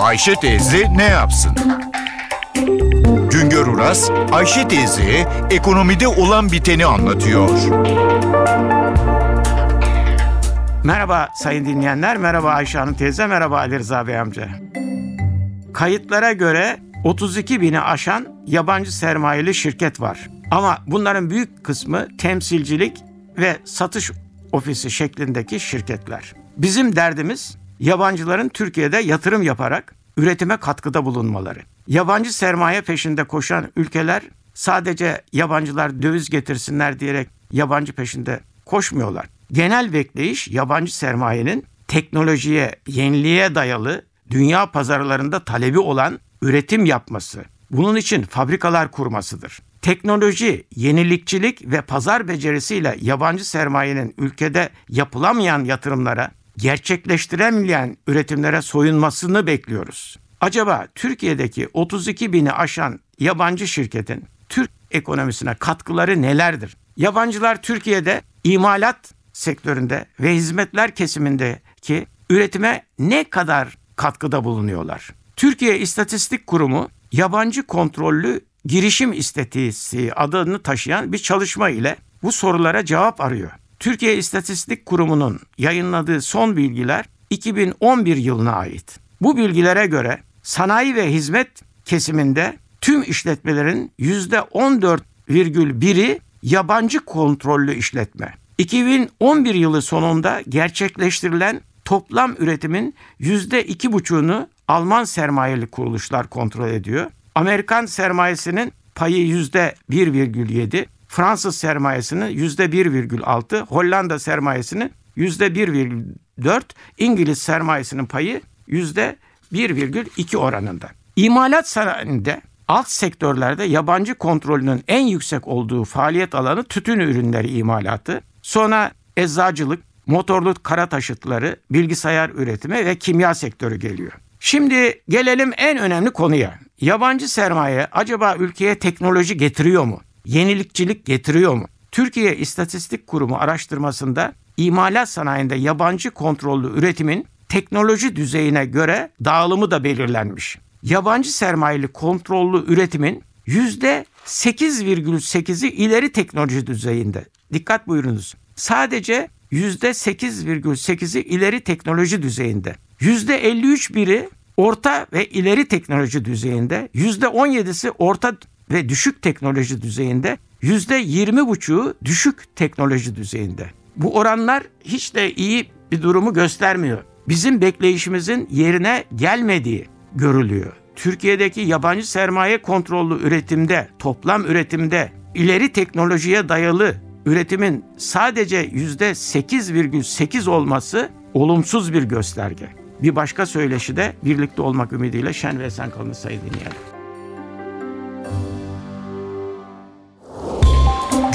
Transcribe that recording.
Ayşe teyze ne yapsın? Güngör Uras, Ayşe teyze ekonomide olan biteni anlatıyor. Merhaba sayın dinleyenler, merhaba Ayşe Hanım teyze, merhaba Ali Rıza Bey amca. Kayıtlara göre 32 bini aşan yabancı sermayeli şirket var. Ama bunların büyük kısmı temsilcilik ve satış ofisi şeklindeki şirketler. Bizim derdimiz yabancıların Türkiye'de yatırım yaparak üretime katkıda bulunmaları. Yabancı sermaye peşinde koşan ülkeler sadece yabancılar döviz getirsinler diyerek yabancı peşinde koşmuyorlar. Genel bekleyiş yabancı sermayenin teknolojiye, yeniliğe dayalı dünya pazarlarında talebi olan üretim yapması. Bunun için fabrikalar kurmasıdır. Teknoloji, yenilikçilik ve pazar becerisiyle yabancı sermayenin ülkede yapılamayan yatırımlara, gerçekleştiremeyen üretimlere soyunmasını bekliyoruz. Acaba Türkiye'deki 32 bini aşan yabancı şirketin Türk ekonomisine katkıları nelerdir? Yabancılar Türkiye'de imalat sektöründe ve hizmetler kesimindeki üretime ne kadar katkıda bulunuyorlar? Türkiye İstatistik Kurumu yabancı kontrollü girişim istatistiği adını taşıyan bir çalışma ile bu sorulara cevap arıyor. Türkiye İstatistik Kurumu'nun yayınladığı son bilgiler 2011 yılına ait. Bu bilgilere göre sanayi ve hizmet kesiminde tüm işletmelerin %14,1'i yabancı kontrollü işletme. 2011 yılı sonunda gerçekleştirilen toplam üretimin %2,5'unu Alman sermayeli kuruluşlar kontrol ediyor. Amerikan sermayesinin payı %1,7, Fransız sermayesinin %1,6, Hollanda sermayesinin %1,4, İngiliz sermayesinin payı %1,2 oranında. İmalat sanayinde alt sektörlerde yabancı kontrolünün en yüksek olduğu faaliyet alanı tütün ürünleri imalatı, sonra eczacılık, motorlu kara taşıtları, bilgisayar üretimi ve kimya sektörü geliyor. Şimdi gelelim en önemli konuya. Yabancı sermaye acaba ülkeye teknoloji getiriyor mu? Yenilikçilik getiriyor mu? Türkiye İstatistik Kurumu araştırmasında imalat sanayinde yabancı kontrollü üretimin teknoloji düzeyine göre dağılımı da belirlenmiş. Yabancı sermayeli kontrollü üretimin %8,8'i ileri teknoloji düzeyinde. Dikkat buyurunuz. Sadece %8,8'i ileri teknoloji düzeyinde. %53 biri orta ve ileri teknoloji düzeyinde, %17'si orta ve düşük teknoloji düzeyinde, %20,5'u düşük teknoloji düzeyinde. Bu oranlar hiç de iyi bir durumu göstermiyor. Bizim bekleyişimizin yerine gelmediği görülüyor. Türkiye'deki yabancı sermaye kontrollü üretimde, toplam üretimde ileri teknolojiye dayalı üretimin sadece %8,8 olması olumsuz bir gösterge. Bir başka söyleşi de birlikte olmak ümidiyle şen ve esen kalın sayın dinleyenler.